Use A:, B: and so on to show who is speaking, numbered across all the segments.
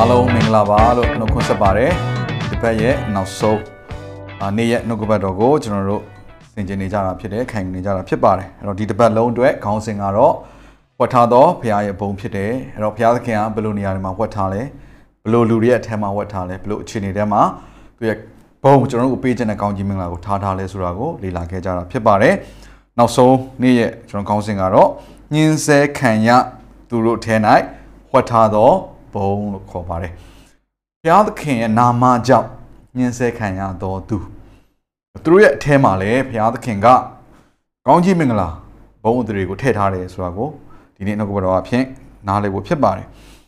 A: အားလုံးမင်္ဂလာပါလို့နှုတ်ခွန်းဆက်ပါတယ်ဒီဘက်ရဲ့နောက်ဆုံးအာနေ့ရဲ့နှုတ်ကပတ်တော်ကိုကျွန်တော်တို့သင်ကျင်နေကြတာဖြစ်တယ်ခံယူနေကြတာဖြစ်ပါတယ်အဲ့တော့ဒီတစ်ပတ်လုံးအတွက်ခေါင်းစဉ်ကတော့ဝတ်ထားသောဘုရားရဲ့ဘုံဖြစ်တယ်အဲ့တော့ဘုရားသခင်ကဘယ်လိုနေရာတွေမှာဝတ်ထားလဲဘယ်လိုလူတွေရဲ့အထက်မှာဝတ်ထားလဲဘယ်လိုအခြေအနေတွေမှာသူရဲ့ဘုံကျွန်တော်တို့ကိုပေးခြင်းတဲ့ကောင်းကြီးမင်္ဂလာကိုထားထားလဲဆိုတာကိုလေ့လာခဲ့ကြတာဖြစ်ပါတယ်နောက်ဆုံးနေ့ရဲ့ကျွန်တော်ခေါင်းစဉ်ကတော့ညင်းဆဲခံရသူတို့ထဲ၌ဝတ်ထားသော ဘုံလို့ခေါ်ပါတယ်ဘုရားသခင်ရဲ့နာမကြောင့်ညှင်းဆဲခံရတော်သူသူတို့ရဲ့အထဲမှာလည်းဘုရားသခင်ကကောင်းကြီးမင်္ဂလာဘုန်းအသရေကိုထည့်ထားတယ်ဆိုတာကိုဒီနေ့နှုတ်ကပတော်အဖြစ်နားလည်ဖို့ဖြစ်ပါတယ်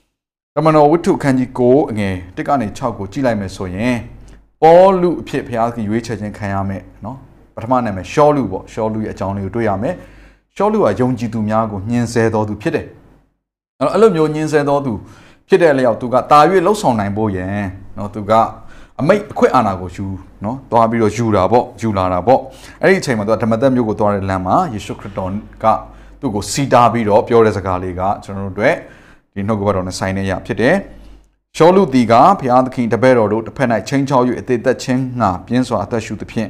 A: ။တမန်တော်ဝိတ္ထုခန်းကြီး9အငယ်1ကနေ6ကိုကြည့်လိုက်မယ်ဆိုရင်ပေါလုအဖြစ်ဘုရားသခင်ရွေးချယ်ခြင်းခံရမယ်နော်ပထမနာမည်ရှောလုပေါ့ရှောလုရဲ့အကြောင်းလေးကိုတွေ့ရမယ်။ရှောလုကယုံကြည်သူများကိုညှင်းဆဲတော်သူဖြစ်တယ်။အဲ့တော့အဲ့လိုမျိုးညှင်းဆဲတော်သူ ဖြစ်တဲ့လျောက်သူကတာ၍လှုပ်ဆောင်နိုင်ဖို့ယင်နော်သူကအမိတ်အခွင့်အာဏာကိုယူနော်သွားပြီးတော့ယူတာပေါ့ယူလာတာပေါ့အဲ့ဒီအချိန်မှာသူကဓမ္မသက်မျိုးကိုသွားတဲ့လမ်းမှာယေရှုခရစ်တော်ကသူ့ကိုစီတာပြီးတော့ပြောတဲ့စကားလေးကကျွန်တော်တို့အတွက်ဒီနှုတ်ကပတ်တော်နဲ့ဆိုင်နေရဖြစ်တယ်ရှောလူတီကဘုရားသခင်တပည့်တော်တို့တစ်ဖက်၌ချင်းချောက်၍အသေးသက်ချင်းငါပြင်းစွာအသက်ရှူသဖြင့်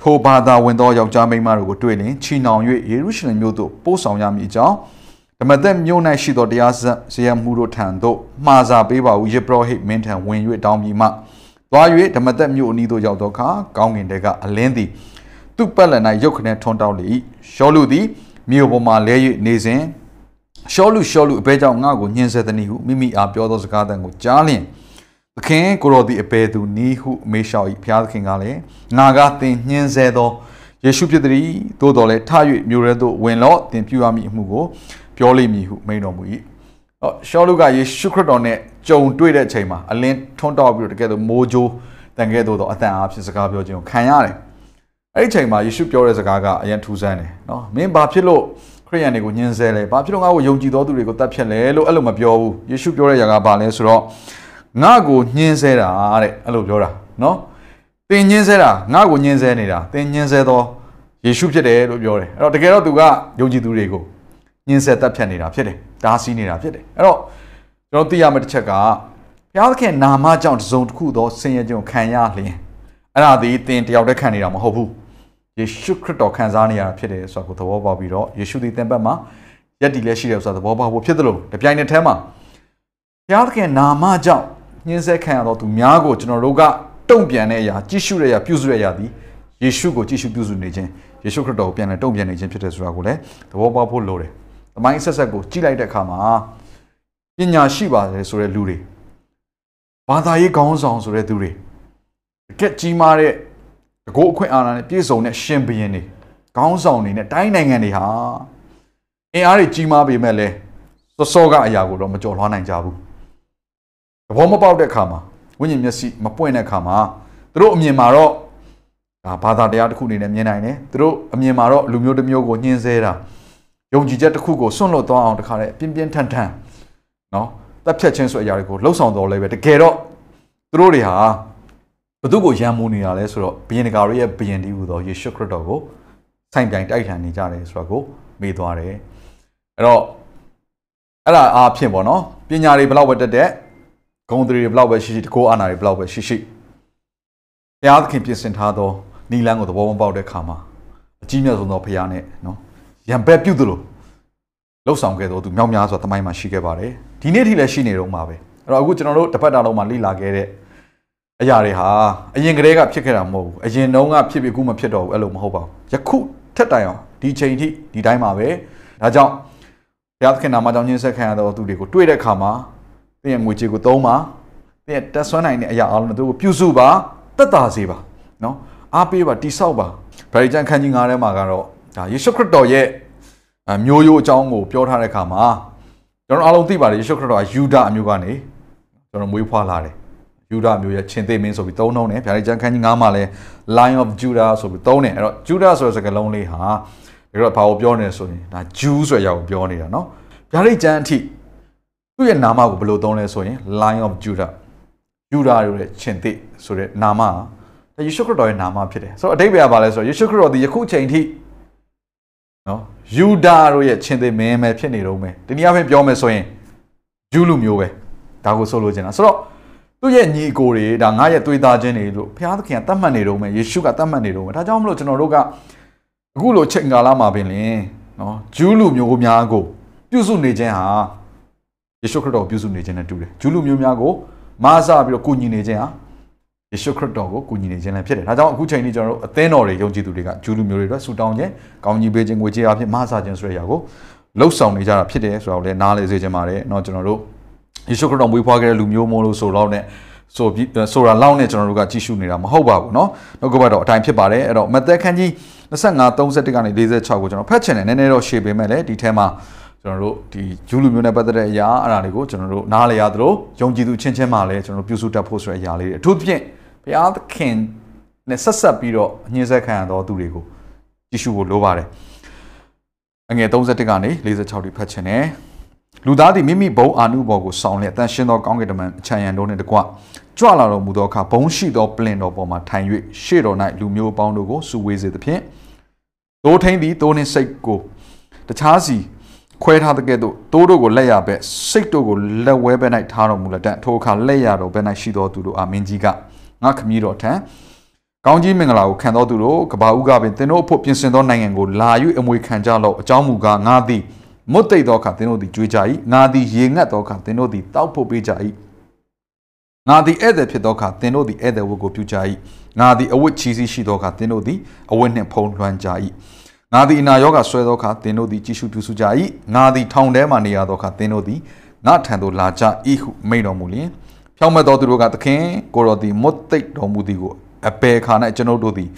A: ထိုဘာသာဝင်သောယောက်ျားမိန်းမတို့ကိုတွေ့လင်ချီနှောင်၍ယေရုရှလင်မြို့သို့ပို့ဆောင်ရမည်အကြောင်း ဓမ္မသက်မြို့၌ရှိသောတရားဇယမှုတို့ထံသို့မှာစာပေးပါဟုယေဘရဟိမင်းထံဝင်၍တောင်းပြီးမှသွား၍ဓမ္မသက်မြို့အနီးသို့ရောက်သောအခါကောင်းကင်တဲကအလင်းသည်သူ့ပတ်လည်၌ရုတ်ခနဲထွန်းတောက်လေ၏ရှောလူသည်မြို့ပေါ်မှလဲ၍နေစဉ်ရှောလူရှောလူအဘဲကြောင့်ငါ့ကိုညှင်းဆဲသည်ဟုမိမိအားပြောသောစကားတန်ကိုကြားလျင်သခင်ကိုရောသည်အဘဲသူနီးဟုမေးလျှောက်၏ဘုရားသခင်ကလည်းငါကသင်ညှင်းဆဲသောယေရှုဖြစ်သည်သို့တော်လည်းထ၍မြို့ရဲသို့ဝင်လော့သင်ပြုရမည့်အမှုကို ပြောလိမ့်မည်ဟုမိန့်တော်မူ၏။အော်ရှောလူကယေရှုခရစ်တော်နဲ့ကြုံတွေ့တဲ့အချိန်မှာအလင်းထွန်းတောက်ပြီးတော့တကယ်တော့မိုးကြိုးတန်ခဲ့တော့အတန်အားဖြင့်စကားပြောခြင်းကိုခံရတယ်။အဲ့ဒီအချိန်မှာယေရှုပြောတဲ့စကားကအရင်ထူးဆန်းတယ်နော်။မင်းဘာဖြစ်လို့ခရိယန်တွေကိုညှင်းဆဲလဲ။ဘာဖြစ်လို့ငါ့ကိုယုံကြည်တော်သူတွေကိုတတ်ဖြတ်လဲလို့အဲ့လိုမပြောဘူး။ယေရှုပြောတဲ့ຢာကဘာလဲဆိုတော့ငါ့ကိုညှင်းဆဲတာတဲ့အဲ့လိုပြောတာနော်။တင်ညှင်းဆဲတာငါ့ကိုညှင်းဆဲနေတာတင်ညှင်းဆဲသောယေရှုဖြစ်တယ်လို့ပြောတယ်။အဲ့တော့တကယ်တော့သူကယုံကြည်သူတွေကို ညှင်းဆဲတက်ဖြတ်နေတာဖြစ်တယ်ဒါစီးနေတာဖြစ်တယ်အဲ့တော့ကျွန်တော်သိရမယ့်တစ်ချက်ကဘုရားသခင်နာမကြောင့်တစုံတစ်ခုသောဆင်းရဲခြင်းကိုခံရလျင်အဲ့ဒါဒီသင်တယောက်တည်းခံနေတာမဟုတ်ဘူးယေရှုခရစ်တော်ခံစားနေရတာဖြစ်တယ်ဆိုတာကိုသဘောပေါက်ပြီးတော့ယေရှုသည်သင်ဘက်မှာယက်တီလည်းရှိတယ်ဆိုတာသဘောပေါက်ဖို့ဖြစ်သလိုတပြိုင်နက်တည်းမှာဘုရားသခင်နာမကြောင့်ညှင်းဆဲခံရတော့သူများကိုကျွန်တော်တို့ကတုံ့ပြန်တဲ့အရာကြည့်ရှုတဲ့အရာပြုစုတဲ့အရာသည်ယေရှုကိုကြည့်ရှုပြုစုနေခြင်းယေရှုခရစ်တော်ကိုပြန်လဲတုံ့ပြန်နေခြင်းဖြစ်တယ်ဆိုတာကိုလည်းသဘောပေါက်ဖို့လိုတယ် သမိုင်းဆက်ဆက်ကိုကြည့်လိုက်တဲ့အခါမှာပညာရှိပါတယ်ဆိုတဲ့လူတွေဘာသာရေးခေါင်းဆောင်ဆိုတဲ့သူတွေတကက်ကြီးမားတဲ့တကောအခွင့်အာဏာနဲ့ပြည့်စုံတဲ့ရှင်ဘုရင်တွေခေါင်းဆောင်တွေနဲ့တိုင်းနိုင်ငံတွေဟာအင်အားတွေကြီးမားပေမဲ့လည်းစောစောကအရာကိုတော့မကြော်လွှားနိုင်ကြဘူးသဘောမပေါက်တဲ့အခါမှာဝိညာဉ်မျက်စိမပွင့်တဲ့အခါမှာသူတို့အမြင်မှာတော့ဒါဘာသာတရားတစ်ခုအနေနဲ့မြင်နိုင်တယ်သူတို့အမြင်မှာတော့လူမျိုးတစ်မျိုးကိုညှင်းဆဲတာ ယုံကြည်ချက်တစ်ခုကိုစွန့်လွတ်သွားအောင်တခါတည်းပြင်းပြင်းထန်ထန်နော်တပ်ဖြတ်ခြင်းဆိုအရာတွေကိုလှုပ်ဆောင်တော်လဲပဲတကယ်တော့သူတို့တွေဟာဘသူကိုယံမိုးနေတာလဲဆိုတော့ဘုရင်တကာရဲ့ဘုရင်ဒီဟူသောယေရှုခရစ်တော်ကိုဆိုင်ပြိုင်တိုက်ထန်နေကြတယ်ဆိုတော့ကိုမေးသွားတယ်အဲ့တော့အဲ့ဒါအားဖြင့်ပေါ့နော်ပညာတွေဘလောက်ပဲတက်တဲ့ဂုဏ်တွေဘလောက်ပဲရှိရှိတကောအာနာတွေဘလောက်ပဲရှိရှိဘုရားသခင်ပြင်ဆင်ထားသောနီလန်းကိုသဘောမပေါက်တဲ့ခါမှာအကြီးမြတ်ဆုံးသောဘုရားနဲ့နော် ရံဘက်ပြုတ်သလိုလှုပ်ဆောင်ခဲ့တော့သူမြောက်များစွာတမိုင်းမှာရှိခဲ့ပါတယ်ဒီနေ့ထိလည်းရှိနေတော့မှာပဲအဲ့တော့အခုကျွန်တော်တို့တစ်ပတ်တာလုံးမှာလိလာခဲ့တဲ့အရာတွေဟာအရင်ကတည်းကဖြစ်ခဲ့တာမဟုတ်ဘူးအရင်တုန်းကဖြစ်ပြီးအခုမဖြစ်တော့ဘူးအဲ့လိုမဟုတ်ပါဘူးယခုထက်တိုင်အောင်ဒီချိန်ထိဒီတိုင်းမှာပဲဒါကြောင့်ဘုရားသခင်နာမကြောင့်ညှင်းဆက်ခံရသောသူတွေကိုတွေ့တဲ့အခါမှာသင်ရဲ့ငွေကြေးကိုသုံးပါသင်ရဲ့တက်ဆွမ်းနိုင်တဲ့အရာအလုံးတို့ကိုပြုစုပါတက်တာစေပါနော်အားပေးပါတိဆောက်ပါဗြိတိန်ခန်းကြီး9ထဲမှာကတော့ ဒါယေရှုခရစ်တော်ရဲ့မျိုးရိုးအကြောင်းကိုပြောထားတဲ့အခါမှာကျွန်တော်အားလုံးသိပါတယ်ယေရှုခရစ်တော်ကယူဒအမျိုးကနေကျွန်တော်မွေးဖွားလာတယ် ယူဒမျိုးရဲ့ချင်းသေးမင်းဆိုပြီးသုံးနှုံးတယ်ဗျာဒိတ်ကျမ်းခန်းကြီး9မှာလည်း Lion of Judah ဆိုပြီးသုံးတယ်အဲ့တော့ Judah ဆိုတဲ့စကားလုံးလေးဟာဒါတော့ဘာကိုပြောနေလဲဆိုရင်ဒါ Jew ဆိုတဲ့အရာကိုပြောနေတာเนาะဗျာဒိတ်ကျမ်းအထိသူ့ရဲ့နာမကိုဘယ်လိုသုံးလဲဆိုရင် Lion of Judah ယူဒာရဲ့ချင်းသေးဆိုတဲ့နာမဒါယေရှုခရစ်တော်ရဲ့နာမဖြစ်တယ်ဆိုတော့အတိတ်ဘယ်ကဘာလဲဆိုတော့ယေရှုခရစ်တော်ဒီယခုချိန်ထိ နော်ယူဒာတို့ရဲ့ချင်းသေးမင်းပဲဖြစ်နေတော့မယ်ဒီနည်းအားဖြင့်ပြောမယ်ဆိုရင်ဂျူးလူမျိုးပဲဒါကိုဆိုလိုချင်တာဆိုတော့သူ့ရဲ့ညီအကိုတွေဒါငါရဲ့သွေးသားချင်းတွေလို့ဘုရားသခင်ကတတ်မှတ်နေတော့မယ်ယေရှုကတတ်မှတ်နေတော့မယ်ဒါကြောင့်မလို့ကျွန်တော်တို့ကအခုလိုချိန်ကာလမှာပင်လင်နော်ဂျူးလူမျိုးများကိုပြုစုနေခြင်းဟာယေရှုခရစ်တော်ပြုစုနေခြင်းနဲ့တူတယ်ဂျူးလူမျိုးများကိုမဆပြီးတော့ကုညီနေခြင်းဟာ ယေရှုခရစ်တော်ကိုကုညီနေခြင်းလည်းဖြစ်တယ်။ဒါကြောင့်အခုချိန်นี้ကျွန်တော်တို့အသင်းတော်တွေယုံကြည်သူတွေကဂျူးလူမျိုးတွေအတွက်ဆူတောင်းခြင်း၊ကောင်းကြီးပေးခြင်း၊ငွေကြေးအဖြစ်မဆခြင်းဆိုတဲ့အရာကိုလှုပ်ဆောင်နေကြတာဖြစ်တယ်ဆိုတော့လည်းနားလည်စေချင်ပါတယ်။เนาะကျွန်တော်တို့ယေရှုခရစ်တော်မွေးဖွားခဲ့တဲ့လူမျိုးမို့လို့ဆိုတော့ねဆိုပြီးဆိုတာလောက်နဲ့ကျွန်တော်တို့ကကြည့်ရှုနေတာမဟုတ်ပါဘူးเนาะ။နောက်ကဘက်တော့အတိုင်းဖြစ်ပါတယ်။အဲ့တော့မသက်ခန်းကြီး25 31ကနေ46ကိုကျွန်တော်ဖတ်ချင်တယ်နည်းနည်းတော့ရှေ့ပေးမယ်လေဒီထဲမှာ ကျွန်တော်တို့ဒီဂျူးလူမျိုးနဲ့ပတ်သက်တဲ့အရာအဲ့ဒါတွေကိုကျွန်တော်တို့နားလည်ရသလိုယုံကြည်သူချင်းချင်းမှလည်းကျွန်တော်တို့ပြုစုတတ်ဖို့ဆိုတဲ့အရာလေးတွေအထူးသဖြင့်ဘုရားသခင်နဲ့ဆက်ဆက်ပြီးတော့ညှင်းဆက်ခံရသောသူတွေကိုကြည့်ရှုဖို့လိုပါတယ်အငယ်31ကနေ46တိဖတ်ချင်တယ်လူသားသည်မိမိဘုံအာနုဘော်ကိုစောင်းလျက်တန်ရှင်းသောကောင်းကင်တမန်အချံရံတို့နှင့်တကွကြွလာတော်မူသောအခါဘုံရှိသောပလင်တော်ပေါ်မှာထိုင်၍ရှေ့တော်၌လူမျိုးပေါင်းတို့ကိုစုဝေးစေသဖြင့်သိုးထင်းသည်သိုးနှင့်စိတ်ကိုတခြားစီ ခွဲထားတဲ့ကဲ့သို့တိုးတို့ကိုလက်ရဘက်စိတ်တို့ကိုလက်ဝဲဘက်၌ထားတော်မူလက်တန်ထိုအခါလက်ရတော်ဘက်၌ရှိတော်သူတို့အာမင်းကြီးကငါခမည်းတော်ထံကောင်းကြီးမင်္ဂလာကိုခံတော်သူတို့ကဘာဦးကပင်သင်တို့အဖို့ပြင်ဆင်သောနိုင်ငံကိုလာ၍အမွေခံကြလော့အကြောင်းမူကားငါသည်မွတ်တိတ်သောအခါသင်တို့သည်ကြွေးကြ၏ငါသည်ရေငတ်သောအခါသင်တို့သည်တောက်ဖို့ပေးကြ၏ငါသည်ဧည့်သည်ဖြစ်သောအခါသင်တို့သည်ဧည့်သည်ဝတ်ကိုပြုကြ၏ငါသည်အဝတ်ချီးစီးရှိသောအခါသင်တို့သည်အဝတ်နှင့်ဖုံးလွှမ်းကြ၏ ငါသည်အနာရောဂါဆွဲသောအခါသင်တို့သည်ကြည်ရှုပြုစုကြ၏ငါသည်ထောင်ထဲမှနေရသောအခါသင်တို့သည်ငါထံသို့လာကြ၏ဟုမိန့်တော်မူလျင်ဖြောင့်မတ်သောသူတို့ကသခင်ကိုတော်သည်မွတ်သိပ်တော်မူသည်ကိုအပေခါ၌ကျွန်ုပ်တို့သည်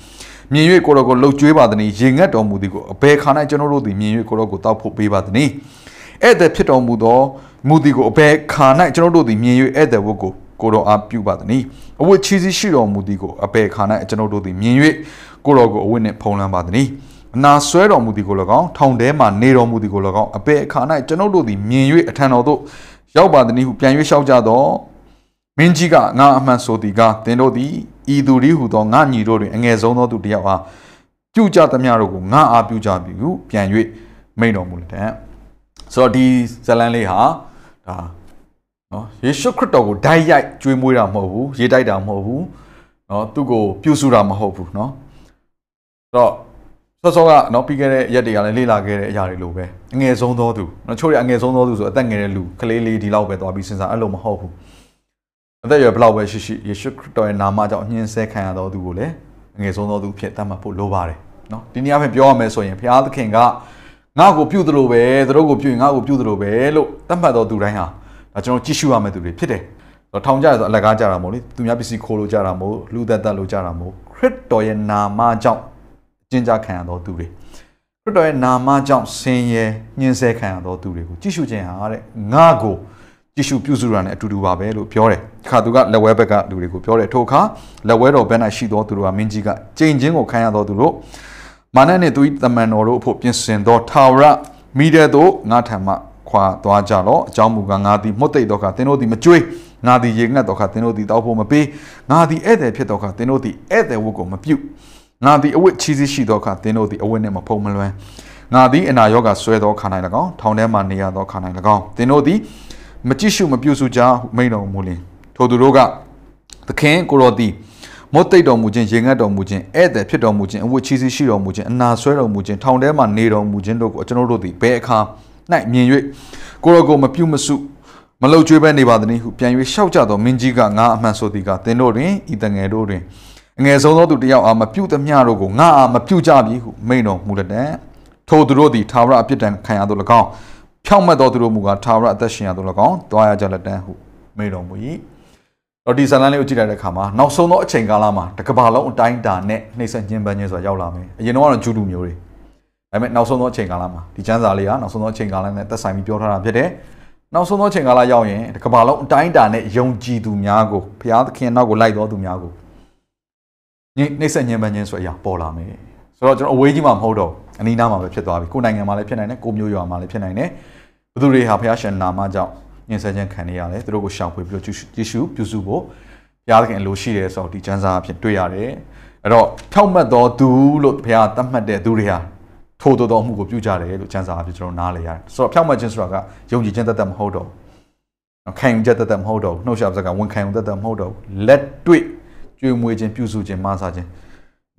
A: မြင်၍ကိုတော်ကိုလှုပ်ကြွေးပါသည်။ရေငတ်တော်မူသည်ကိုအပေခါ၌ကျွန်ုပ်တို့သည်မြင်၍ကိုတော်ကိုတောက်ဖို့ပေးပါသည်။ဧည့်သည်ဖြစ်တော်မူသောမူသည်ကိုအပေခါ၌ကျွန်ုပ်တို့သည်မြင်၍ဧည့်သည်ဝတ်ကိုကိုတော်အားပြုပါသည်။အဝတ်ချီးစီးရှိတော်မူသည်ကိုအပေခါ၌ကျွန်ုပ်တို့သည်မြင်၍ကိုတော်ကိုအဝတ်နှင့်ဖုံးလွှမ်းပါသည်။ အနာဆွဲတော်မူသည်ကို၎င်းထောင်ထဲမှနေတော်မူသည်ကို၎င်းအပေအခါ၌ကျွန်ုပ်တို့သည်မြင်၍အထံတော်သို့ရောက်ပါသည်ဟုပြန်၍လျှောက်ကြတော့မင်းကြီးကငါအမှန်ဆိုသည်ကသင်တို့သည်ဤသူရီဟုသောငါညီတို့တွင်အငယ်ဆုံးသောသူတယောက်အားပြုကြသမျှတို့ကိုငါအားပြုကြပြီဟုပြန်၍မိန်တော်မူလက်တဲ့ဆိုတော့ဒီဇလန်လေးဟာဒါနော်ယေရှုခရစ်တော်ကိုဓာတ်ရိုက်ကြွေးမွေးတာမဟုတ်ဘူးရေးတိုက်တာမဟုတ်ဘူးနော်သူ့ကိုပြုစုတာမဟုတ်ဘူးနော်ဆိုတော့ စောစောကနော်ပြီးခဲ့တဲ့ရက်တွေကလည်းလေ့လာခဲ့တဲ့အရာတွေလိုပဲအငယ်ဆုံးသောသူနော်ချို့ရအငယ်ဆုံးသောသူဆိုအသက်ငယ်တဲ့လူကလေးလေးဒီလောက်ပဲသွားပြီးစဉ်းစားအဲ့လိုမဟုတ်ဘူးအသက်အရွယ်ဘယ်လောက်ပဲရှိရှိယေရှုခရစ်တော်ရဲ့နာမကြောင့်ညှင်းဆဲခံရသောသူကိုလည်းအငယ်ဆုံးသောသူဖြစ်တတ်မှတ်ဖို့လိုပါတယ်နော်ဒီနေ့အဖြစ်ပြောရမယ်ဆိုရင်ဘုရားသခင်ကငါ့ကိုပြုသလိုပဲသူတို့ကိုပြုရင်ငါ့ကိုပြုသလိုပဲလို့တတ်မှတ်သောသူတိုင်းဟာဒါကျွန်တော်ကြည့်ရှုရမယ့်သူတွေဖြစ်တယ်တော့ထောင်ကြရဆိုအလကားကြတာမို့လေသူများပစ္စည်းခိုးလို့ကြတာမို့လူသက်သက်လို့ကြတာမို့ခရစ်တော်ရဲ့နာမကြောင့် ကျင့်ကြခံရသောသူတွေခရစ်တော်ရဲ့နာမကြောင့်ဆင်းရဲညှင်းဆဲခံရသောသူတွေကိုကြည့်ရှုခြင်းဟာတဲ့ငါ့ကိုကြည့်ရှုပြုစုရတဲ့အတူတူပါပဲလို့ပြောတယ်ခါသူကလက်ဝဲဘက်ကလူတွေကိုပြောတယ်ထိုအခါလက်ဝဲတော်ဘက်၌ရှိသောသူတို့ကမင်းကြီးကကြိမ်ချင်းကိုခံရသောသူတို့မာနနဲ့သူ၏တမန်တော်တို့အဖို့ပြင်ဆင်သောထာဝရမိတဲ့သို့ငါထံမှခွာသွားကြလော့အကြောင်းမူကားငါသည်မှုတ်သိတော့ခါသင်တို့သည်မကြွေးငါသည်ရေငတ်တော့ခါသင်တို့သည်တောက်ဖို့မပေးငါသည်ဧည့်သည်ဖြစ်တော့ခါသင်တို့သည်ဧည့်သည်ဝတ်ကိုမပြု ငါသည်အဝတ်ချီးစီးရှိသောခါသင်တို့သည်အဝတ်နှင့်မဖုံးမလွှမ်းငါသည်အနာရောဂါဆွဲသောခါ၌၎င်းထောင်ထဲမှနေရသောခါ၌၎င်းသင်တို့သည်မကြည့်ရှုမပြုစုကြမိန်တော်မူလင်ထိုသူတို့ကသခင်ကိုတော်သည်မောတိတ်တော်မူခြင်းရေငတ်တော်မူခြင်းဧည့်သည်ဖြစ်တော်မူခြင်းအဝတ်ချီးစီးရှိတော်မူခြင်းအနာဆွဲတော်မူခြင်းထောင်ထဲမှနေတော်မူခြင်းတို့ကိုကျွန်တော်တို့သည်ဘယ်အခါ၌မြင်၍ကိုရောကိုမပြုမစုမလုံကျွေးပဲနေပါသည်ဟုပြန်၍ရှောက်ကြသောမင်းကြီးကငါအမှန်ဆိုသည်ကသင်တို့တွင်ဤတငယ်တို့တွင် အငယ်ဆုံးသောသူတယောက်အားမပြုသမျှတို့ကိုငါအားမပြုကြပြီဟုမိန်တော်မူလက်တဲ့ထိုသူတို့သည်သာဝရအပြစ်ဒဏ်ခံရသော၎င်းဖြောင့်မတ်သောသူတို့မူကားသာဝရအသက်ရှင်ရသော၎င်းတွားရကြလက်တန်းဟုမိန်တော်မူ၏တော့ဒီဇလန်လေးကိုကြည့်လိုက်တဲ့အခါမှာနောက်ဆုံးသောအချိန်ကာလမှာတကဘာလုံးအတိုင်းတာနဲ့နှိမ့်ဆက်ညှဉ်းပန်းခြင်းဆိုတာရောက်လာမယ်အရင်တော့ကတော့ဂျူးလူမျိုးတွေဒါပေမဲ့နောက်ဆုံးသောအချိန်ကာလမှာဒီကျမ်းစာလေးကနောက်ဆုံးသောအချိန်ကာလနဲ့သက်ဆိုင်ပြီးပြောထားတာဖြစ်တယ်နောက်ဆုံးသောချိန်ကာလရောက်ရင်ဒီကမ္ဘာလုံးအတိုင်းအတာနဲ့ယုံကြည်သူများကိုဘုရားသခင်နောက်ကိုလိုက်တော်သူများကိုည နှိမ့်ဆက်ညှဉ်းပန်းခြင်းဆိုအရာပေါ်လာမယ်ဆိုတော့ကျွန်တော်အဝေးကြီးမှာမဟုတ်တော့အနီးနားမှာပဲဖြစ်သွားပြီကိုယ်နိုင်ငံမှာလည်းဖြစ်နိုင်တယ်ကိုမျိုးရွာမှာလည်းဖြစ်နိုင်တယ်ဘသူတွေဟာဘုရားရှင်နာမကြောင့်ညှဉ်းဆဲခြင်းခံနေရတယ်သူတို့ကိုရှောင်ဖွေပြီးတော့ယေရှုပြုစုဖို့ဘုရားသခင်အလိုရှိတယ်ဆိုတော့ဒီကျမ်းစာအဖြစ်တွေ့ရတယ်အဲ့တော့ဖြောက်မှတ်တော်သူလို့ဘုရားသတ်မှတ်တဲ့သူတွေဟာထိုးတော်မှုကိုပြုကြတယ်လို့ကျမ်းစာအဖြစ်ကျွန်တော်နားလေရတယ်ဆိုတော့ဖြောက်မှတ်ခြင်းဆိုတာကယုံကြည်ခြင်းတသက်မဟုတ်တော့ခံယူချက်တသက်မဟုတ်တော့နှုတ်ဆက်စကားဝန်ခံယူတသက်မဟုတ်တော့လက်တွေ့ ကြွေးမွေးခြင်းပြုစုခြင်းမဆာခြင်း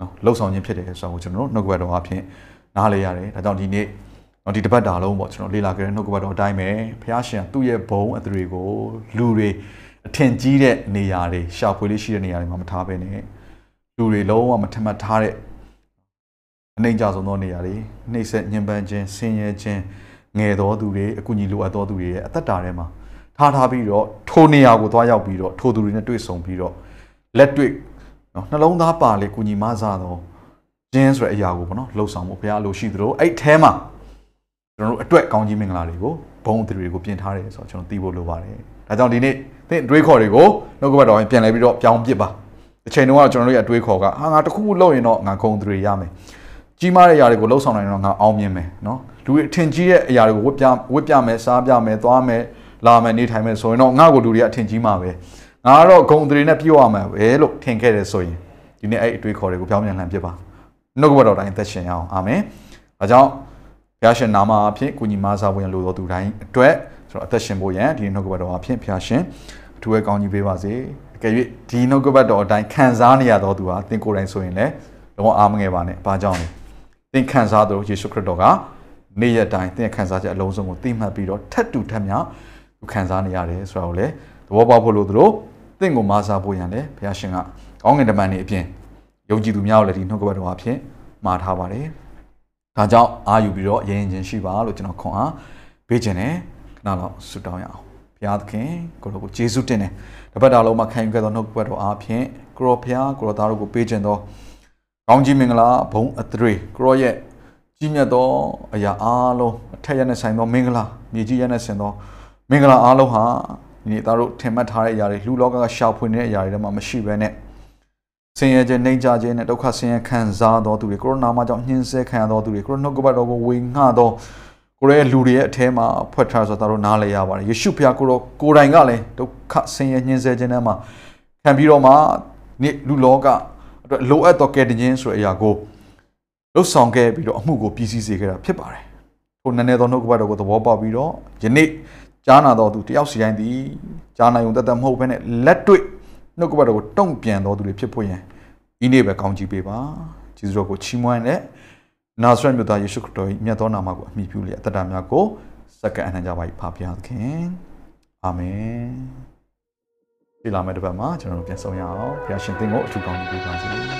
A: နော်လှုပ်ဆောင်ခြင်းဖြစ်တယ်ဆိုတော့ကျွန်တော်တို့နှုတ်ကပတ်တော်အဖြစ်နားလေရတယ်ဒါကြောင့်ဒီနေ့တော့ဒီတပတ်တာလုံးပေါ့ကျွန်တော်လေ့လာကြတဲ့နှုတ်ကပတ်တော်အတိုင်းပဲဘုရားရှင်သူ့ရဲ့ဘုံအသရေကိုလူတွေအထင်ကြီးတဲ့နေရာတွေရှာဖွေလေးရှိတဲ့နေရာတွေမှာမထားဘဲနဲ့လူတွေလုံးဝမထမတ်ထားတဲ့အနိုင်ကြဆုံးသောနေရာတွေနှိမ့်ဆက်ညှဉ်းပန်းခြင်းဆင်းရဲခြင်းငယ်တော်သူတွေအကူအညီလိုအပ်တော်သူတွေရဲ့အသက်တာထဲမှာထားထားပြီးတော့ထိုနေရာကိုသွားရောက်ပြီးတော့ထိုသူတွေနဲ့တွေ့ဆုံပြီးတော့ လက်တွေ့နော်နှလုံးသားပါလေကုညီမဆာတော့ကျင်းဆိုတဲ့အရာကိုပေါ့နော်လှုပ်ဆောင်ဖို့ဘုရားလိုရှိသလိုအဲ့ထဲမှာကျွန်တော်တို့အတွက်ကောင်းကြီးမင်္ဂလာတွေကိုဘုံအသရေတွေကိုပြင်ထားတယ်ဆိုတော့ကျွန်တော်သိဖို့လိုပါတယ်ဒါကြောင့်ဒီနေ့သင်အတွေးခေါ်တွေကိုနှုတ်ကပတ်တော်ပြန်လဲပြီးတော့ပြောင်းပစ်ပါတစ်ချိန်တုန်းကကျွန်တော်တို့ရဲ့အတွေးခေါ်ကဟာငါတခုခုလုပ်ရင်တော့ငါဂုံသရေရမယ်ကြီးမားတဲ့အရာတွေကိုလှုပ်ဆောင်နိုင်တော့ငါအောင်မြင်မယ်နော်လူတွေအထင်ကြီးတဲ့အရာတွေကိုဝတ်ပြဝတ်ပြမယ်စားပြမယ်သွားမယ်လာမယ်နေထိုင်မယ်ဆိုရင်တော့ငါ့ကိုလူတွေကအထင်ကြီးမှာပဲ ငါကတော့ဂုံသရေနဲ့ပြောရမှာပဲလို့ထင်ခဲ့တယ်ဆိုရင်ဒီနေ့အဲ့အတွေးခေါ်တွေကိုပြောင်းပြန်လှန်ပစ်ပါနှုတ်ကပတ်တော်တိုင်းသက်ရှင်အောင်အာမင်ဒါကြောင့်ဘုရားရှင်နာမအဖြစ်ကုညီမဆာဝင်လို့တော်သူတိုင်းအတွက်ကျွန်တော်အသက်ရှင်ဖို့ရန်ဒီနှုတ်ကပတ်တော်အဖြစ်ဘုရားရှင်အထူးပဲကောင်းကြီးပေးပါစေအကယ်၍ဒီနှုတ်ကပတ်တော်အတိုင်းခံစားနေရတော်သူဟာသင်ကိုယ်တိုင်ဆိုရင်လည်းလုံးဝအားမငယ်ပါနဲ့ဘာကြောင့်လဲသင်ခံစားတော်ယေရှုခရစ်တော်ကနေ့ရက်တိုင်းသင်ခံစားချက်အလုံးစုံကိုသိမှတ်ပြီးတော့ထက်တူထက်မြောက်သူခံစားနေရတယ်ဆိုတာကိုလည်းသဘောပေါက်ဖို့လို့သူတို့ သင်ကိုမဆာဖို့ရန်လည်းဘုရားရှင်ကကောင်းကင်တမန်နေအပြင်ယုံကြည်သူများကိုလည်းဒီနှုတ်ကပတ်တော်အဖြစ်မှာထားပါတယ်ဒါကြောင့်အာယူပြီးတော့ရရင်ချင်းရှိပါလို့ကျွန်တော်ခွန်အားပေးခြင်းနဲ့ခဏလောက်ဆုတောင်းရအောင်ဘုရားသခင်ကိုရောကိုယေရှုတင်တယ်တပတ်တာလုံးမှာခံယူခဲ့သောနှုတ်ပတ်တော်အားဖြင့်ကိုရောဘုရားကိုရောသားတို့ကိုပေးခြင်းသောကောင်းကြီးမင်္ဂလာဘုံအသရေကိုရောရဲ့ကြီးမြတ်သောအရာအားလုံးအထက်ရနဲ့ဆိုင်သောမင်္ဂလာမြေကြီးရနဲ့ဆင်သောမင်္ဂလာအားလုံးဟာ ဒီနေ့သားတို့ထင်မှတ်ထားတဲ့အရာတွေလူလောကကရှာဖွေနေတဲ့အရာတွေထဲမှာမရှိဘဲနဲ့ဆင်းရဲခြင်းနှိမ်ချခြင်းနဲ့ဒုက္ခဆင်းရဲခံစားတော်သူတွေကိုရိုနာမှာကြောင့်ညှင်းဆဲခံရတော်သူတွေကိုရိုနှုတ်ကပတ်တော်ကိုဝေငှတော်ကိုရဲလူတွေရဲ့အထဲမှာဖွက်ထားဆိုတာတို့နားလည်ရပါတယ်ယေရှုဖခင်ကိုရောကိုယ်တိုင်ကလည်းဒုက္ခဆင်းရဲညှင်းဆဲခြင်းထဲမှာခံပြီးတော့မှနေ့လူလောကအတွက်လိုအပ်တော်ကယ်တင်ခြင်းဆိုတဲ့အရာကိုလှုပ်ဆောင်ခဲ့ပြီးတော့အမှုကိုပြည်စည်းစေခဲ့တာဖြစ်ပါတယ်ထိုနည်းနည်းသောနှုတ်ကပတ်တော်ကိုသဘောပေါက်ပြီးတော့ယနေ့ ကြားနာတော်သူတယောက်စီတိုင်းသည်ကြားနာုံတသက်မဟုတ်ဘဲနဲ့လက်တွေ့နှုတ်ကပတ်တော်ကိုတုံ့ပြန်တော်သူတွေဖြစ်ဖို့ရန်ဤနေ့ပဲကောင်းချီးပေးပါကျေးဇူးတော်ကိုချီးမွမ်းတဲ့နာဇရက်မြို့သားယေရှုခရစ်တော်၏မြတ်သောနာမကိုအမိပြုလျက်အသက်တာများကိုစက္ကန့်အနှံကြပါ၏ဖပါဘုရားသခင်အာမင်ဒီလာမယ့်တစ်ပတ်မှာကျွန်တော်တို့ပြန်ဆောင်ရအောင်ဘုရားရှင်သင်ကိုအထူးကောင်းကြီးပေးပါစေ